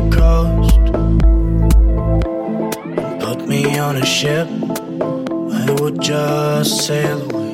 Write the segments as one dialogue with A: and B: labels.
A: the coast. Put me on a ship, I would just sail away.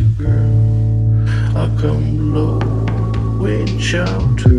B: you, girl. I come low, reach out